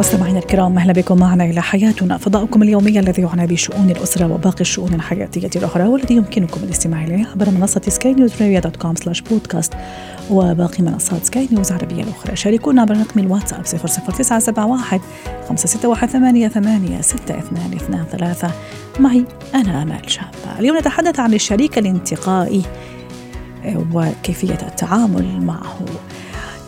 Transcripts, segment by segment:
مستمعينا الكرام أهلا بكم معنا إلى حياتنا. فضاؤكم اليومي الذي يعنى بشؤون الأسرة وباقي الشؤون الحياتية الأخرى والذي يمكنكم الاستماع إليه عبر منصة سكاي نيوز dot com slash podcast وباقي منصات سكاي نيوز العربيه الأخرى. شاركونا عبر رقم الواتساب 00971 561 ثلاثة. معي أنا آمال شابة. اليوم نتحدث عن الشريك الانتقائي وكيفية التعامل معه.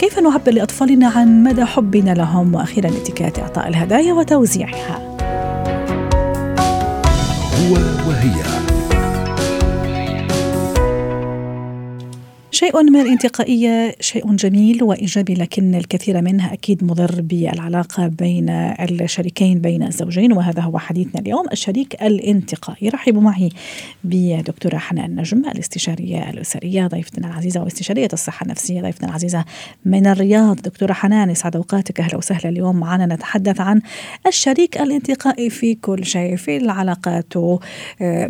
كيف نعبر لأطفالنا عن مدى حبنا لهم؟ وأخيرا اتكات إعطاء الهدايا وتوزيعها. هو وهي. شيء من الانتقائية شيء جميل وإيجابي لكن الكثير منها أكيد مضر بالعلاقة بين الشريكين بين الزوجين وهذا هو حديثنا اليوم. الشريك الانتقائي رحبوا معي بدكتورة حنان نجم الاستشارية الأسرية ضيفتنا العزيزة واستشارية الصحة النفسية ضيفتنا العزيزة من الرياض. دكتورة حنان يسعد أوقاتك. أهلا وسهلا اليوم معنا. نتحدث عن الشريك الانتقائي في كل شيء في العلاقات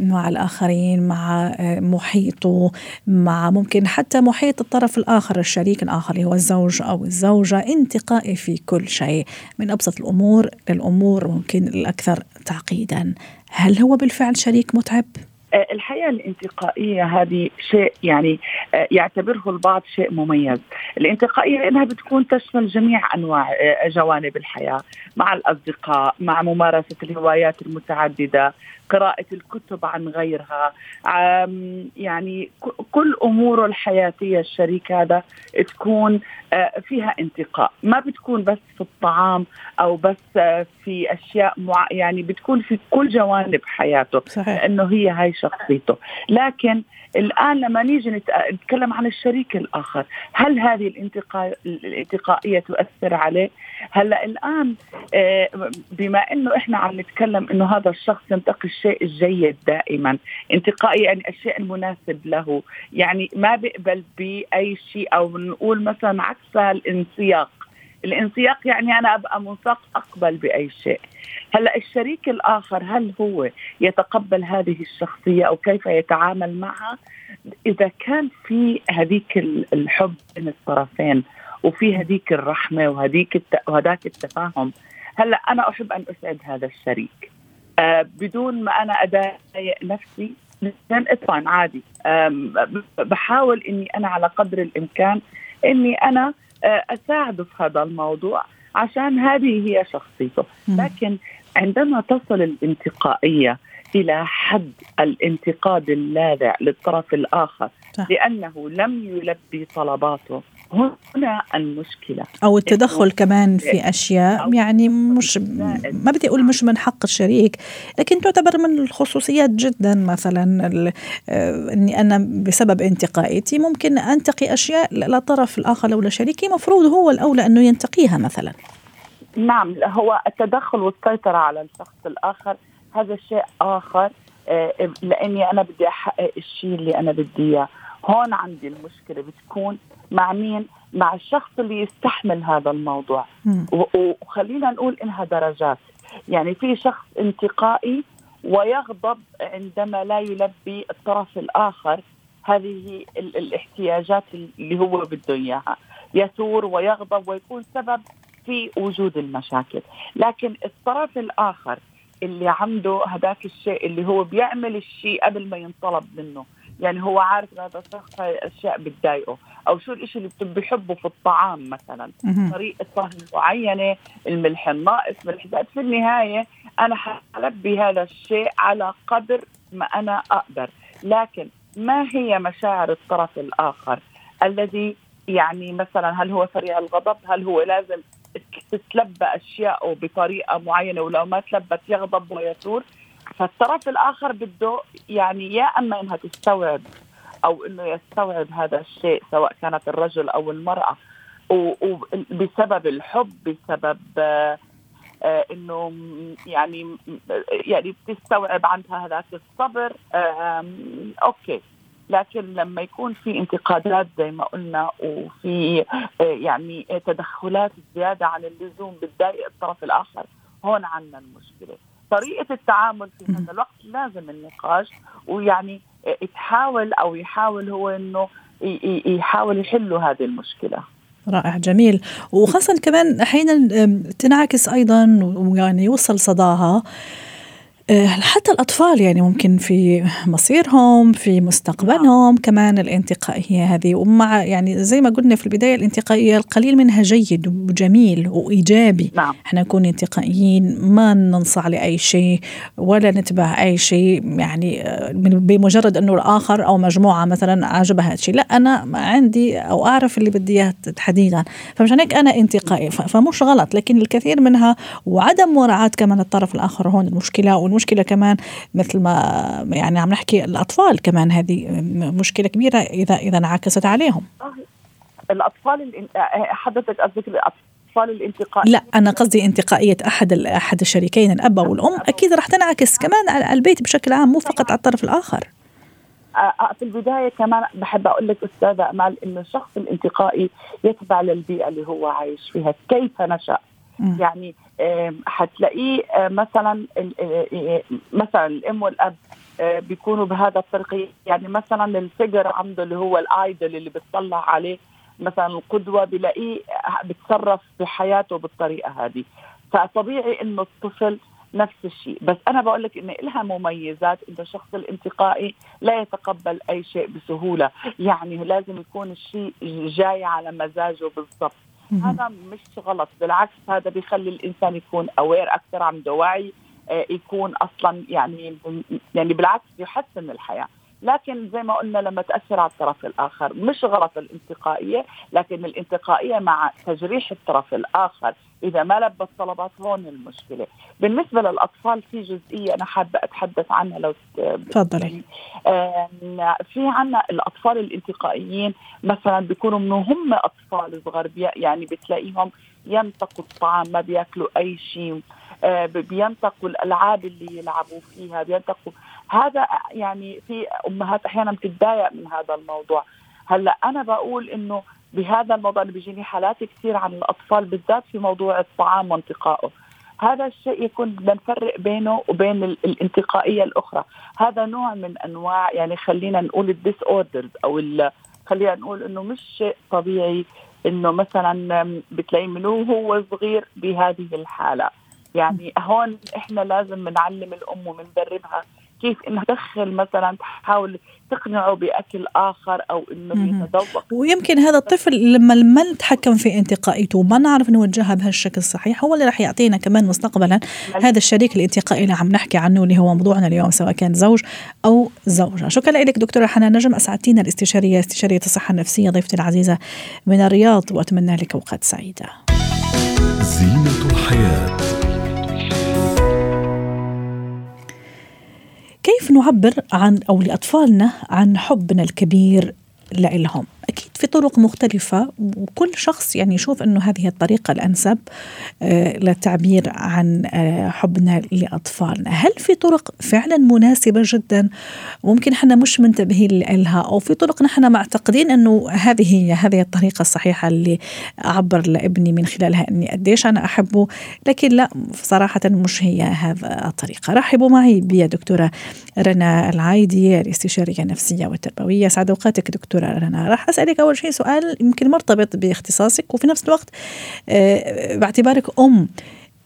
مع الآخرين مع محيطه مع ممكن حتى محيط الطرف الآخر الشريك الآخر هو الزوج أو الزوجة انتقائي في كل شيء. من أبسط الأمور للأمور ممكن الأكثر تعقيدا. هل هو بالفعل شريك متعب؟ الحياة الانتقائية هذه شيء يعني يعتبره البعض شيء مميز. الانتقائية إنها بتكون تشمل جميع أنواع جوانب الحياة مع الأصدقاء مع ممارسة الهوايات المتعددة قراءة الكتب عن غيرها. يعني كل أموره الحياتية الشريك هذا تكون فيها انتقاء. ما بتكون بس في الطعام أو بس في أشياء مع يعني بتكون في كل جوانب حياته صحيح. لأنه هي هاي شخصيته. لكن الآن لما نيجي نتكلم عن الشريك الآخر هل هذه الانتقاء الانتقائية تؤثر عليه؟ هلأ الآن بما أنه إحنا عم نتكلم أنه هذا الشخص ينتقي الشيء الجيد دائما انتقائي يعني الشيء المناسب له. يعني ما بيقبل بأي شيء أو نقول مثلا عكسها الانسياق. الانسياق يعني أنا أبقى منساق أقبل بأي شيء. هلأ الشريك الآخر هل هو يتقبل هذه الشخصية أو كيف يتعامل معها؟ إذا كان في هذيك الحب بين الطرفين وفي هذيك الرحمة وهذيك وهذاك التفاهم هلأ أنا أحب أن أسعد هذا الشريك. بدون ما أنا أضايق نفسي اطفال عادي. بحاول إني أنا على قدر الإمكان إني أنا اساعده في هذا الموضوع عشان هذه هي شخصيته. لكن عندما تصل الانتقائية إلى حد الانتقاد اللاذع للطرف الآخر صح. لأنه لم يلبي طلباته هنا المشكلة. أو التدخل كمان في أشياء يعني مش ما بدي أقول مش من حق الشريك لكن تعتبر من الخصوصيات جدا مثلا أني أنا بسبب انتقائيتي ممكن أنتقي أشياء للطرف الآخر أو لشريكي مفروض هو الأولى أنه ينتقيها مثلا. نعم هو التدخل والسيطرة على الشخص الآخر هذا شيء آخر لأني أنا بدي أحقق الشيء اللي أنا بدي إياه. هون عندي المشكلة بتكون مع مين؟ مع الشخص اللي يستحمل هذا الموضوع. وخلينا نقول إنها درجات. يعني في شخص انتقائي ويغضب عندما لا يلبي الطرف الآخر. هذه الاحتياجات اللي هو بده إياها. يثور ويغضب ويكون سبب في وجود المشاكل. لكن الطرف الآخر اللي عنده هذاك الشيء اللي هو بيعمل الشيء قبل ما ينطلب منه يعني هو عارف هذا الشخص هاي الاشياء بتضايقه. أو شو الشيء اللي بيحبه في الطعام مثلا. طريقة طهي معينة الملح الناقص ملح زائد في النهاية أنا حلبي هذا الشيء على قدر ما أنا أقدر. لكن ما هي مشاعر الطرف الآخر الذي يعني مثلا هل هو سريع الغضب؟ هل هو لازم تتلبى اشياء بطريقة معينة؟ ولو ما تلبت يغضب ويثور فالطرف الآخر بده يعني يا أما إنها تستوعب أو إنه يستوعب هذا الشيء سواء كانت الرجل أو المرأة وبسبب الحب بسبب آه إنه يعني يعني بتستوعب عندها هذاك الصبر أوكي. لكن لما يكون في انتقادات زي ما قلنا وفي آه، يعني تدخلات زيادة عن اللزوم بتضايق الطرف الآخر هون عندنا المشكلة. طريقة التعامل في هذا الوقت لازم النقاش ويعني تحاول أو يحاول هو إنه يحاول يحلوا هذه المشكلة. رائع جميل. وخاصة كمان أحيانا تنعكس أيضا ويعني يوصل صداها حتى الأطفال يعني ممكن في مصيرهم في مستقبلهم كمان الانتقائية هذه. ومع يعني زي ما قلنا في البداية الانتقائية القليل منها جيد وجميل وإيجابي. نعم. إحنا نكون انتقائيين ما ننصع لأي شيء ولا نتبع أي شيء يعني آه، بمجرد أنه الآخر أو مجموعة مثلا عجبها الشيء. لا أنا عندي أو أعرف اللي بدي إياه تحديدا. فمشان هيك أنا انتقائي. فمش غلط. لكن الكثير منها وعدم مراعاة كمان الطرف الآخر هون المشكلة. والمشكلة كمان مثل ما يعني عم نحكي الأطفال كمان هذه مشكلة كبيرة إذا إذا انعكست عليهم. الأطفال حضرتك قصدك الأطفال الانتقائية؟ لا أنا قصدي انتقائية أحد أحد الشريكين الأب أو الأم. أكيد رح تنعكس كمان على البيت بشكل عام مو فقط على الطرف الآخر. في البداية كمان بحب أقول لك أستاذة أمال انه الشخص الانتقائي يتبع للبيئة اللي هو عايش فيها، كيف نشأ؟ يعني حتلاقيه مثلا مثلا الأم والأب بيكونوا بهذا الطريقة يعني مثلا الفجر عنده اللي هو الآيدل اللي بتطلع عليه مثلا القدوة بلاقيه بتصرف بحياته بالطريقة هذه. فطبيعي إنه الطفل نفس الشيء. بس أنا بقول لك إن لها مميزات ان الشخص الانتقائي لا يتقبل أي شيء بسهولة. يعني لازم يكون الشيء جاي على مزاجه بالضبط. هذا مش غلط بالعكس هذا بيخلي الإنسان يكون اوير أكثر عنده وعي آه، يكون أصلا يعني يعني بالعكس يحسن الحياة. لكن زي ما قلنا لما تأثر على الطرف الآخر مش غلط الانتقائية لكن الانتقائية مع تجريح الطرف الآخر. إذا ما لبى الطلبات هون المشكلة. بالنسبة للأطفال في جزئية أنا حابة أتحدث عنها لو تفضلي. في عنا الأطفال الانتقائيين مثلا بيكونوا من هم أطفال صغار يعني بتلاقيهم ينتقوا الطعام ما بياكلوا أي شيء آه، بينتقوا الألعاب اللي يلعبوا فيها بينتقوا. هذا يعني في أمهات أحيانا بتتضايق من هذا الموضوع. هلأ أنا بقول إنه بهذا الموضوع اللي بيجيني حالات كثير عن الأطفال بالذات في موضوع الطعام وانتقائه. هذا الشيء يكون بدنا نفرق بينه وبين الانتقائية الأخرى. هذا نوع من أنواع يعني خلينا نقول ال disorders أو خلينا نقول إنه مش شيء طبيعي إنه مثلا بتلاقيه من هو صغير بهذه الحالة. يعني هون إحنا لازم نعلم الأم ومندربها كيف انها تدخل مثلا تحاول تقنعه بأكل آخر أو إنه يتذوق ويمكن هذا الطفل لما ما نتحكم في انتقائيته وما نعرف نوجهها بهالشكل الصحيح هو اللي راح يعطينا كمان مستقبلا هذا الشريك الانتقائي اللي عم نحكي عنه اللي هو موضوعنا اليوم سواء كان زوج أو زوجة. شكرا لك دكتورة حنان نجم أسعدتينا الاستشارية استشارية الصحة النفسية ضيفتي العزيزة من الرياض وأتمنى لك أوقات سعيدة. زينة الحياة. كيف نعبر عن أو لأطفالنا عن حبنا الكبير لهم أكيد في طرق مختلفة وكل شخص يعني يشوف أنه هذه الطريقة الأنسب آه، للتعبير عن آه، حبنا لأطفالنا. هل في طرق فعلا مناسبة جدا؟ ممكن إحنا مش منتبهين لها أو في طرق نحن معتقدين أنه هذه هي هذه الطريقة الصحيحة اللي أعبر لابني من خلالها أني قديش أنا أحبه لكن لا صراحة مش هي هذا الطريقة. رحبوا معي بيا دكتورة رنا العايدي الاستشارية النفسية والتربوية. سعد أوقاتك دكتورة رنا. راح أسألك أول شيء سؤال يمكن مرتبط باختصاصك وفي نفس الوقت آه، باعتبارك أم.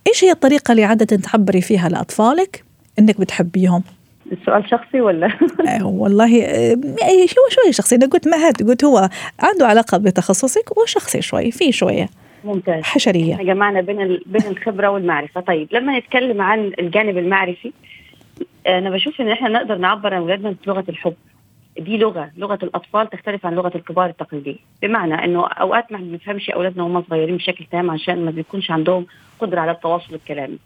إيش هي الطريقة اللي عادة تعبري فيها لأطفالك إنك بتحبيهم؟ السؤال شخصي ولا؟ آه، والله آه، شو شوي شخصي. أنا قلت ما هاد قلت هو عنده علاقة بتخصصك وشخصي شوي في شوية ممتاز. حشرية. إحنا جمعنا بين بين الخبرة والمعرفة. طيب لما نتكلم عن الجانب المعرفي أنا بشوف إن إحنا نقدر نعبر عن اولادنا بلغة الحب. دي لغة لغه الأطفال تختلف عن لغة الكبار التقليدية. بمعنى إنه أوقات ما بنفهمش أولادنا وهم صغيرين بشكل تام عشان ما بيكونش عندهم قدرة على التواصل الكلامي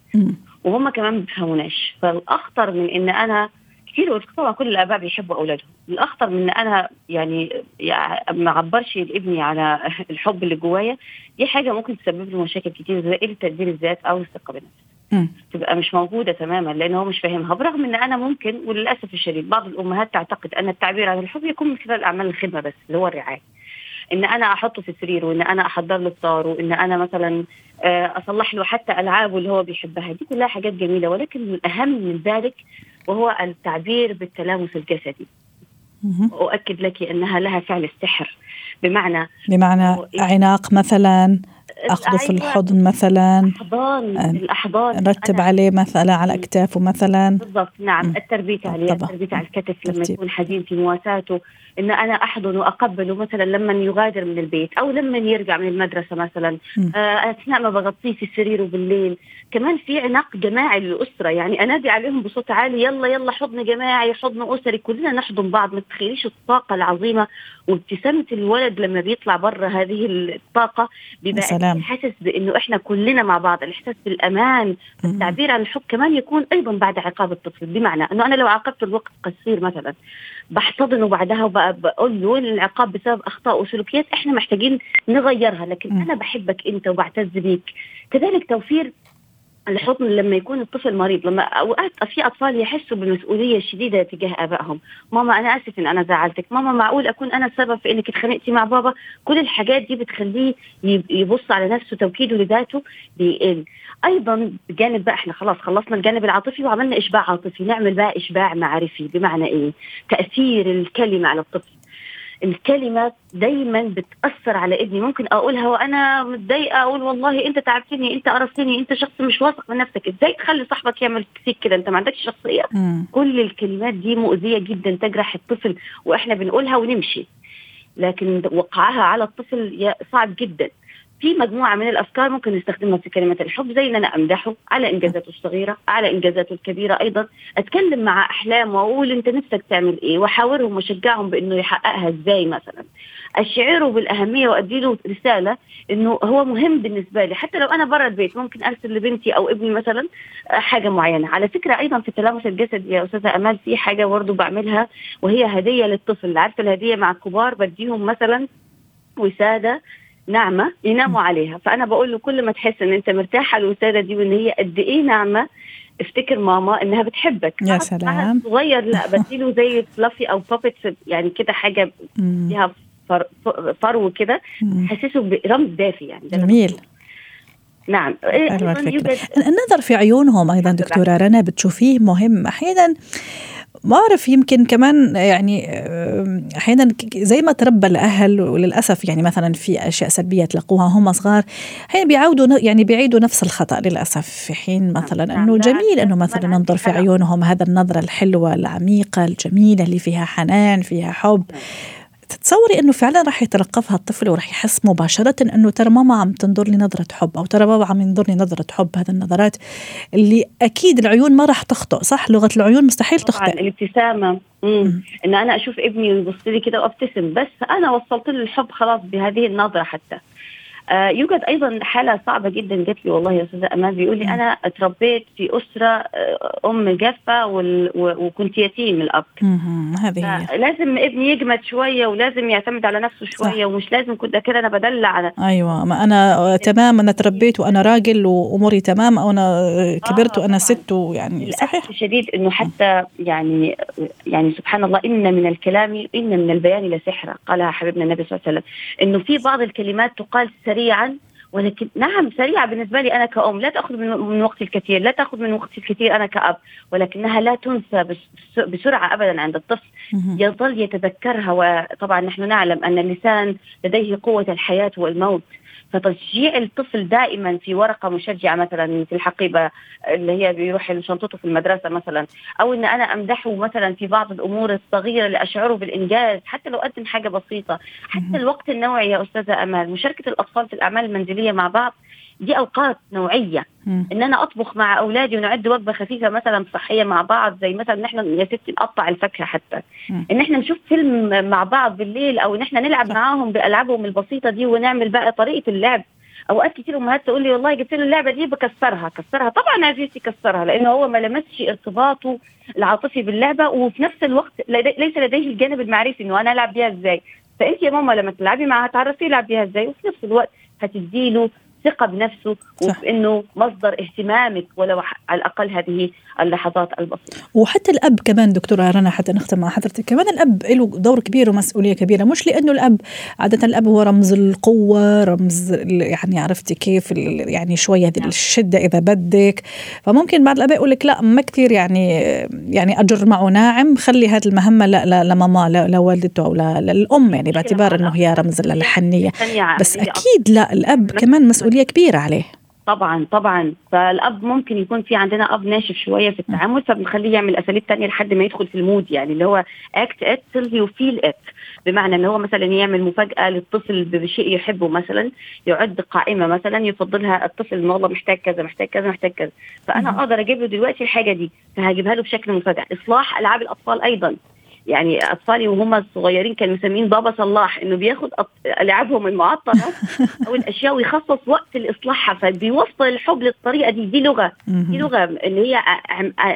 وهم كمان ما بيفهموناش. فالأخطر من إن أنا كثير طبعا كل الأباء بيحبوا أولادهم. الأخطر من إن أنا يعني ما أعبرش لابني على الحب اللي جوايا دي حاجة ممكن تسبب له مشاكل كتير زي قله تقدير الذات أو الثقة بالنفس. تبقى مش موجودة تماما لأن هو مش فاهمها. برغم إن أنا ممكن وللأسف الشديد بعض الأمهات تعتقد أن التعبير عن الحب يكون من خلال أعمال الخدمة بس اللي هو الرعاية. إن أنا أحطه في سرير وإن أنا أحضر له فطار وإن أنا مثلا آه، أصلح له حتى ألعابه اللي هو بيحبها. دي كلها حاجات جميلة ولكن الاهم من ذلك وهو التعبير بالتلامس الجسدي. مهم. واؤكد لك أنها لها فعل السحر. بمعنى بمعنى عناق مثلا أخذه في أيوة، الحضن مثلا الأحضان آه، الأحضان نرتب أنا- عليه مثلا على أكتافه مثلا بالضبط نعم مم. التربية عليه طبعا. التربية على الكتف لما ترتيب. يكون حزين في مواساته إن أنا أحضن وأقبله مثلا لما يغادر من البيت أو لما يرجع من المدرسة مثلا. آه، أثناء ما بغطيه في سريره بالليل كمان في عناق جماعي للأسرة يعني أنادي عليهم بصوت عالي يلا يلا حضن جماعي حضن أسري كلنا نحضن بعض ما تتخيليش الطاقة العظيمة وابتسامة الولد لما بيطلع بره هذه الطاقة بيبقى سلام. حاسس بإنه إحنا كلنا مع بعض الإحساس بالأمان. التعبير عن الحب كمان يكون أيضا بعد عقاب الطفل بمعنى إنه أنا لو عاقبته الوقت قصير مثلا بحتضنه بعدها وبقول له العقاب بسبب أخطاء وسلوكيات إحنا محتاجين نغيرها لكن. أنا بحبك أنت وبعتز بيك كذلك توفير الحضن لما يكون الطفل مريض لما أوقات في أطفال يحسوا بالمسؤوليه شديدة تجاه آبائهم. ماما أنا آسف إن أنا زعلتك. ماما معقول أكون أنا السبب في إنك اتخانقتي مع بابا؟ كل الحاجات دي بتخليه يب- يبص على نفسه توكيده لذاته بيقل أيضا بجانب بقى إحنا خلاص خلصنا الجانب العاطفي وعملنا إشباع عاطفي. نعمل بقى إشباع معرفي بمعنى إيه؟ تأثير الكلمة على الطفل. الكلمة دايما بتأثر على ابني. ممكن أقولها وأنا متضايقة أقول والله أنت تعبتني أنت قرفتني أنت شخص مش واثق من نفسك. إزاي تخلي صاحبك يعمل فيك كده؟ أنت ما عندكش شخصية؟ مم. كل الكلمات دي مؤذية جدا تجرح الطفل وإحنا بنقولها ونمشي. لكن وقعها على الطفل صعب جدا. في مجموعة من الأفكار ممكن نستخدمها في كلمة الحب زي إن أنا أمدحه على إنجازاته الصغيرة على إنجازاته الكبيرة أيضا. أتكلم مع أحلامه وأقول أنت نفسك تعمل إيه وأحاورهم وأشجعهم بإنه يحققها إزاي مثلا. أشعره بالأهمية وأدي له رسالة إنه هو مهم بالنسبة لي. حتى لو أنا برا البيت ممكن أرسل لبنتي أو ابني مثلا حاجة معينة. على فكرة أيضا في التلامس الجسدي يا أستاذة أمال في حاجة برضه بعملها وهي هدية للطفل. عارفة الهدية مع الكبار؟ بديهم مثلا وسادة ناعمة يناموا عليها. فأنا بقول له كل ما تحس إن أنت مرتاحة الوسادة دي وإن هي قد إيه ناعمة افتكر ماما إنها بتحبك. يا سلام. صغير لا بديله زي فلافي أو بابت يعني كده حاجة. فيها فرو كده. حسسه برمز دافي يعني. جميل. نعم. يوجد النظر في عيونهم أيضا دكتورة رنا بتشوفيه مهم. أحيانا ما أعرف يمكن كمان يعني آه، أحيانا ك- زي ما تربى الأهل وللأسف يعني مثلا في أشياء سلبية تلقوها هم صغار أحيانا بيعودوا يعني بيعيدوا نفس الخطأ للأسف. في حين مثلا نعم، لا، جميل ما مثلا ننظر في. عيونهم هذا النظرة الحلوة العميقة الجميلة اللي فيها حنان فيها حب. تتصوري إنه فعلا راح يتلقفها الطفل وراح يحس مباشرة إنه ترى ماما عم تنظر لي نظرة حب أو ترى بابا عم ينظر لي نظرة حب هذه النظرات اللي أكيد العيون ما راح تخطئ صح لغة العيون مستحيل تخطئ الابتسامة. مم. ان أنا أشوف ابني يبص لي كده وأبتسم بس أنا وصلت له الحب خلاص بهذه النظرة حتى يوجد أيضا حالة صعبة جدا جت لي والله يا أستاذة أمان بيقول لي. أنا اتربيت في أسرة آه، أم جافة وكنت يتيم الأب. هذه لازم ابني يجمد شوية ولازم يعتمد على نفسه شوية ومش لازم كنت كده أنا بدلع. على أيوه. ما أنا آه، تمام أنا تربيت وأنا راجل وأموري تمام أو أنا آه، كبرت آه، وأنا. ست يعني صحيح. الشديد إنه حتى يعني يعني سبحان الله إن من الكلام إن من البيان لسحرا قالها حبيبنا النبي صلى الله عليه وسلم. إنه في بعض الكلمات تقال سريعا. ولكن نعم سريعة بالنسبة لي أنا كأم. لا تأخذ من, وقتي الكثير لا تأخذ من وقتي الكثير أنا كأب. ولكنها لا تنسى بس- بسرعة أبدا عند الطفل. يظل يتذكرها وطبعا نحن نعلم أن اللسان لديه قوة الحياة والموت. فتشجيع الطفل دائما في ورقة مشجعة مثلا في الحقيبة اللي هي بيروح شنطته في المدرسة مثلا أو أن أنا أمدحه مثلا في بعض الأمور الصغيرة اللي أشعره بالإنجاز حتى لو قدم حاجة بسيطة حتى. الوقت النوعي يا أستاذة أمال مشاركة الأطفال في الأعمال المنزلية مع بعض دي أوقات نوعية مم. إن أنا أطبخ مع أولادي ونعد وجبة خفيفة مثلا صحية مع بعض زي مثلا إن إحنا يا ستي نقطع الفاكهة حتى مم. إن إحنا نشوف فيلم مع بعض بالليل أو إن إحنا نلعب صح. معاهم بألعابهم البسيطة دي ونعمل بقى طريقة اللعب أوقات كتير أمهات تقول لي والله جبت له اللعبة دي بكسرها كسرها طبعا عزيزتي كسرها لأن هو ما لمسش ارتباطه العاطفي باللعبة وفي نفس الوقت ليس لديه الجانب المعرفي إنه أنا ألعب بيها إزاي فانت يا ماما لما تلعبي معاها تعرفي يلعب بيها إزاي وفي نفس الوقت هتديله ثقه بنفسه. وبإنه مصدر اهتمامك ولو على الأقل هذه اللحظات البسيطة. وحتى الأب كمان دكتورة رنا حتى نختم مع حضرتك كمان الأب له دور كبير ومسؤولية كبيرة. مش لأنه الأب عادة الأب هو رمز القوة رمز يعني عرفتي كيف يعني شوية هذه نعم. الشدة إذا بدك. فممكن بعض الأباء يقول لك لا ما كثير يعني يعني أجر معه ناعم خلي هذه المهمة لا لا لماما لا لوالدته أو لا- للام يعني باعتبار إنه هي رمز حنية بس أكيد لا الأب كمان مسؤولية كبيرة عليه. طبعا طبعا. فالأب ممكن يكون في عندنا أب ناشف شوية في التعامل فبنخليه يعمل أساليب تانية لحد ما يدخل في ال mood يعني اللي هو act it you feel it. بمعنى إن هو مثلا يعمل مفاجأة للطفل بشيء يحبه مثلا يعد قائمة مثلا يفضلها الطفل انه والله محتاج كذا محتاج كذا محتاج كذا. فأنا. أقدر أجيب له دلوقتي الحاجة دي فهجيبها له بشكل مفاجأة. إصلاح ألعاب الأطفال أيضا. يعني أطفالي وهم صغيرين كانوا مسمين بابا صلاح إنه بياخد ألعابهم المعطلة أو الأشياء ويخصص وقت لإصلاحها فبيوصل الحب للطريقة دي دي لغة دي. لغة اللي هي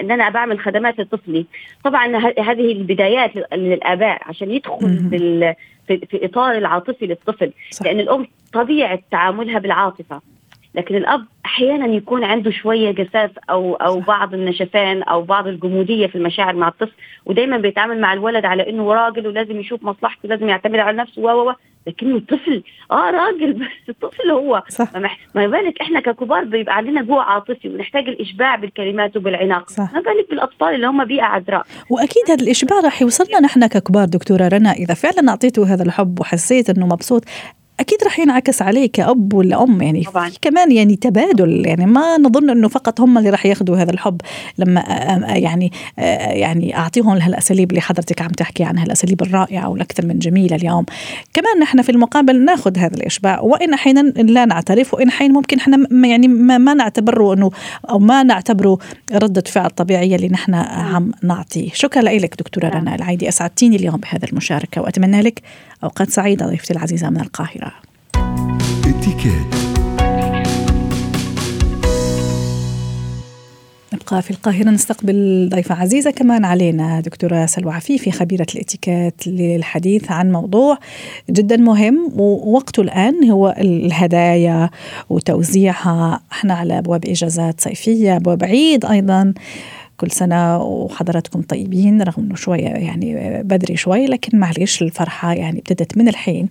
إن أنا بعمل خدمات لطفلي طبعا هذه البدايات لل- للآباء عشان يدخل. بال في, في إطار العاطفي للطفل صح. لأن الأم طبيعة تعاملها بالعاطفة لكن الأب أحيانا يكون عنده شوية جفاف أو أو. بعض النشفان أو بعض الجمودية في المشاعر مع الطفل ودايما بيتعامل مع الولد على إنه راجل ولازم يشوف مصلحته لازم يعتمد على نفسه و و و. لكنه طفل. آه راجل بس الطفل هو. صح. ما بالك إحنا ككبار بيبقى عندنا جوع عاطفي ونحتاج الإشباع بالكلمات وبالعناق. صح. ما بالك بالأطفال اللي هم بيئة عذراء. وأكيد هذا الإشباع راح يوصلنا نحن ككبار دكتورة رنا. إذا فعلا اعطيته هذا الحب وحسيت إنه مبسوط أكيد راح ينعكس عليه كاب ولا أم يعني طبعاً. في كمان يعني تبادل يعني ما نظن إنه فقط هم اللي راح ياخذوا هذا الحب. لما يعني يعني أعطيهم هالاساليب اللي حضرتك عم تحكي عنها الأساليب الرائعة والأكثر من جميلة اليوم. كمان نحن في المقابل ناخذ هذا الإشباع. وإن أحيانا لا نعترف وإن أحيانا ممكن إحنا يعني ما, ما نعتبره إنه أو ما نعتبره ردة فعل طبيعية اللي نحن عم نعطيه. شكرا لك دكتورة نعم. رنا العيدي. أسعدتيني اليوم بهذا المشاركة وأتمنى لك أوقات سعيدة ضيفتي العزيزة من القاهرة. اتكات نبقى في القاهرة نستقبل ضيفة عزيزة كمان علينا دكتورة سلوى عفيفي خبيرة الاتيكيت للحديث عن موضوع جدا مهم ووقته الآن هو الهدايا وتوزيعها. إحنا على أبواب إجازات صيفية أبواب عيد أيضا. كل سنة وحضراتكم طيبين رغم أنه شوية يعني بدري شوي لكن معليش الفرحة يعني ابتدت من الحين.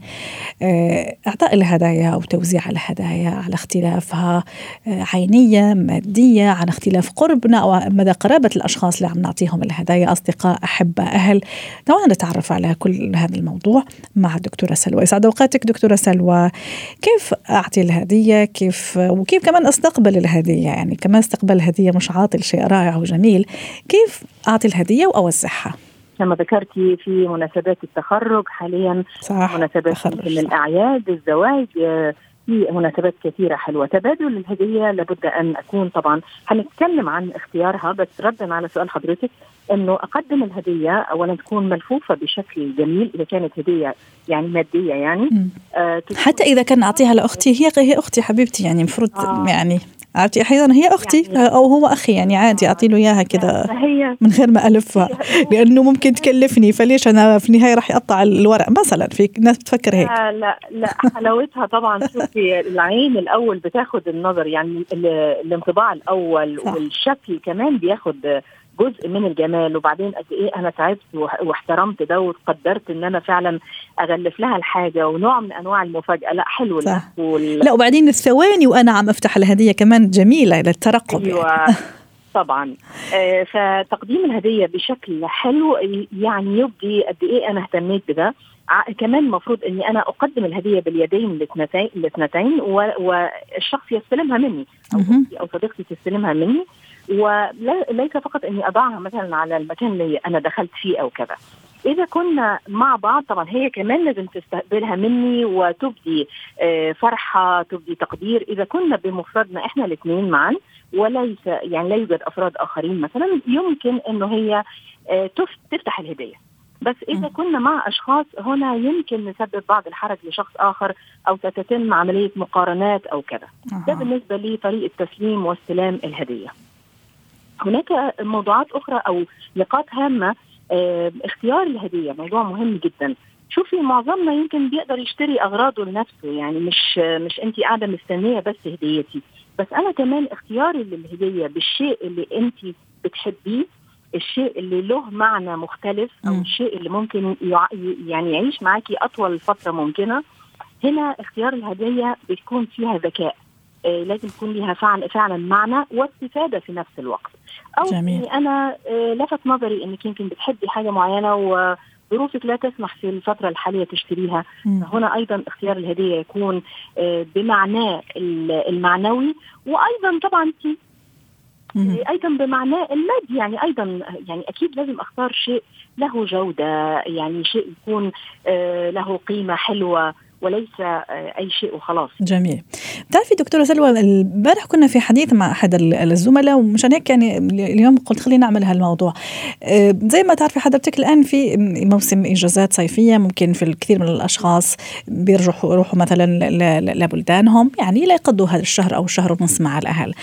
آه، إعطاء الهدايا أو توزيع الهدايا على اختلافها آه، عينية مادية على اختلاف قربنا أو مدى قرابة الأشخاص اللي عم نعطيهم الهدايا أصدقاء أحبة أهل. تعالوا نتعرف على كل هذا الموضوع مع الدكتورة سلوى. يسعد أوقاتك دكتورة سلوى كيف أعطي الهدية؟ كيف وكيف كمان أستقبل الهدية؟ يعني كمان استقبال الهدية مش عاطل شيء رائع وجميل. كيف أعطي الهدية وأوزعها كما ذكرتي في مناسبات التخرج حاليا صح مناسبات تخرج. مثل الأعياد الزواج آه، في مناسبات كثيرة حلوة تبادل الهدية لابد أن أكون طبعا هنتكلم عن اختيارها بس ردا على سؤال حضرتك أنه أقدم الهدية أولا تكون ملفوفة بشكل جميل إذا كانت هدية يعني مادية يعني. آه حتى إذا كان أعطيها لأختي هي هي أختي حبيبتي يعني المفروض آه. يعني عرفتي أحيانا هي أختي يعني- أو هو أخي يعني عادي أعطي له إياها كذا من غير ما ألفها. لأنه ممكن تكلفني فليش أنا في النهاية راح يقطع الورق؟ مثلا في ناس بتفكر هيك. لا لا لا حلاوتها طبعا شوفي العين الأول بتاخد النظر يعني ال- الانطباع الأول. والشكل كمان بياخد جزء من الجمال. وبعدين قد إيه أنا تعبت واحترمت ده وقدرت إن أنا فعلا أغلف لها الحاجة ونوع من أنواع المفاجأة. لا حلو صح. وال- لا وبعدين الثواني وأنا عم أفتح الهدية كمان جميلة للترقب يعني. أيوه طبعا. آه، فتقديم الهدية بشكل حلو يعني يبدي قد إيه أنا اهتميت بده. كمان المفروض إني أنا أقدم الهدية باليدين الاثنتين الاثنتين والشخص يستلمها مني أو صديقتي تستلمها مني. وليس فقط أني أضعها مثلا على المكان اللي أنا دخلت فيه أو كذا إذا كنا مع بعض طبعا هي كمان لازم تستقبلها مني وتبدي آه، فرحة تبدي تقدير إذا كنا بمفردنا إحنا الاثنين معا وليس يعني لا يوجد أفراد آخرين مثلا يمكن إنه هي آه، تف- تفتح الهديه بس إذا. كنا مع أشخاص هنا يمكن نسبب بعض الحرج لشخص آخر أو تتم عملية مقارنات أو كذا ده. بالنسبة لطريقة تسليم واستلام الهدية. هناك موضوعات أخرى أو نقاط هامة آه، اختيار الهدية موضوع مهم جدا. شوفي معظمنا يمكن بيقدر يشتري أغراضه لنفسه يعني مش مش انت قاعدة مستنية بس هديتي. بس أنا كمان اختياري للهدية بالشيء اللي انت بتحبيه الشيء اللي له معنى مختلف أو. الشيء اللي ممكن يع- يعني يعيش معاكي أطول فترة ممكنة. هنا اختيار الهدية بتكون فيها ذكاء. لازم يكون لها فعلا فعلا معنى واستفادة في نفس الوقت أو جميل. إني أنا آه، لفت نظري إنك يمكن بتحبي حاجة معينة وظروفك لا تسمح في الفترة الحالية تشتريها مم. هنا أيضا اختيار الهدية يكون آه، بمعناه ال- المعنوي وأيضا طبعا في. أيضا بمعناه المادي يعني أيضا يعني أكيد لازم أختار شيء له جودة يعني شيء يكون آه، له قيمة حلوة وليس آه، أي شيء وخلاص. جميل. بتعرفي دكتورة سلوى البارح كنا في حديث مع ال- الزملاء ومشان هيك يعني اليوم قلت خلينا نعمل هالموضوع. آه، زي ما تعرفي حضرتك الآن في موسم إجازات صيفية ممكن في الكثير من الأشخاص بيرجعوا يروحوا مثلا لبلدانهم يعني لا يقضوا هذا الشهر أو الشهر ونص مع الأهل.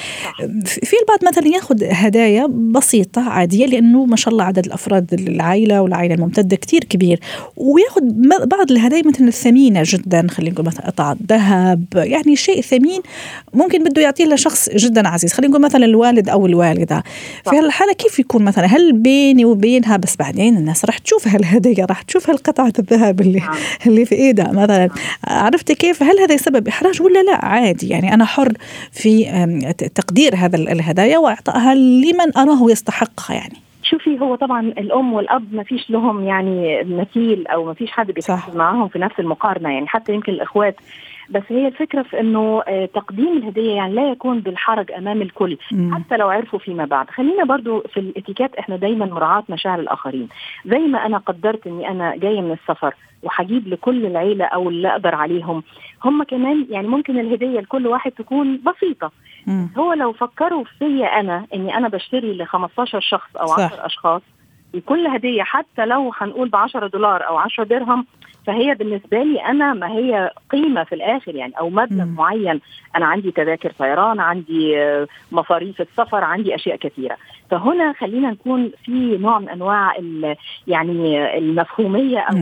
في البعض مثلا ياخذ هدايا بسيطة عادية لأنه ما شاء الله عدد الأفراد العائلة والعائلة الممتدة كتير كبير وياخذ بعض الهدايا مثلا الثمينة جدا. خلينا نقول مثلا قطعة ذهب يعني شيء ثمين ممكن بده يعطيه لشخص جدا عزيز. خلينا نقول مثلا الوالد أو الوالدة. في هالحالة كيف يكون مثلا؟ هل بيني وبينها بس بعدين الناس راح تشوف هالهدية راح تشوف هالقطعة الذهب اللي نعم. اللي في إيدها مثلا. عرفتي كيف؟ هل هذا يسبب إحراج ولا لا؟ عادي. يعني أنا حر في تقدير هذا ال- الهدايا واعطائها لمن أراه يستحقها يعني. شوفي هو طبعا الأم والأب ما فيش لهم يعني مثيل أو ما فيش حد. بيتحدث معاهم في نفس المقارنة يعني حتى يمكن الإخوات بس هي الفكرة في إنه آه، تقديم الهدية يعني لا يكون بالحرج أمام الكل مم. حتى لو عرفوا فيما بعد خلينا برضو في الاتيكيت إحنا دايما مراعاة مشاعر الآخرين زي ما أنا قدرت إني أنا جاية من السفر وهجيب لكل العيلة أو اللي أقدر عليهم هم كمان يعني ممكن الهدية لكل واحد تكون بسيطة. هو لو فكروا فيا أنا إني أنا بشتري ل 15 شخص أو صح. 10 أشخاص وكل هدية حتى لو هنقول ب 10 دولار أو 10 درهم فهي بالنسبة لي أنا ما هي قيمة في الآخر يعني أو مبلغ. معين أنا عندي تذاكر طيران عندي آه، مصاريف السفر عندي أشياء كثيرة فهنا خلينا نكون في نوع من أنواع يعني المفهومية. أو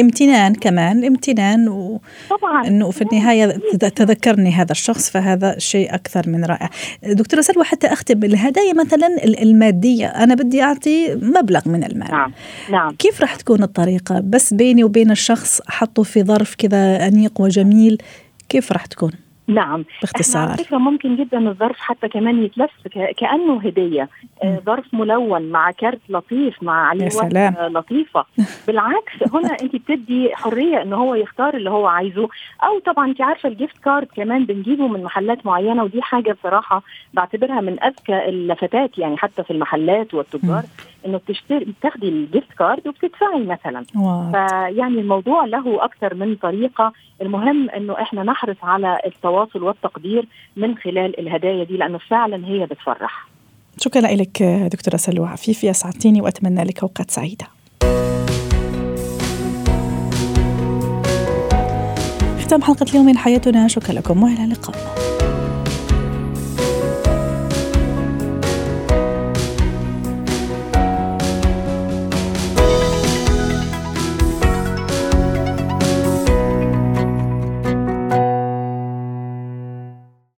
امتنان كمان امتنان و... طبعا إنه في النهاية تذ- تذكرني هذا الشخص فهذا شيء أكثر من رائع. دكتورة سلوى حتى أختم الهدايا مثلا ال- المادية أنا بدي أعطي مبلغ من المال. نعم نعم كيف راح تكون الطريقة؟ بس بيني وبين الشخص احطه في ظرف كذا أنيق وجميل كيف راح تكون؟ نعم. باختصار. على فكرة ممكن جدا الظرف حتى كمان يتلف كأنه هدية. آه، ظرف ملون مع كارت لطيف مع عليه. ورقة لطيفة. بالعكس هنا أنت بتدي حرية ان هو يختار اللي هو عايزه. أو طبعا أنت عارفة ال gift card كمان بنجيبه من محلات معينة ودي حاجة بصراحة بعتبرها من أذكى اللفتات يعني حتى في المحلات والتجار. إنه بتشتري بتاخدي ال gift card وبتدفعي مثلا واو. فيعني الموضوع له أكثر من طريقة المهم إنه إحنا نحرص على التواصل والتقدير من خلال الهدايا دي لأنه فعلا هي بتفرح شكرا لك دكتورة سلوى عفيفي أسعدتيني وأتمنى لك أوقات سعيدة. ختام حلقة اليوم من حياتنا شكرا لكم وإلى اللقاء.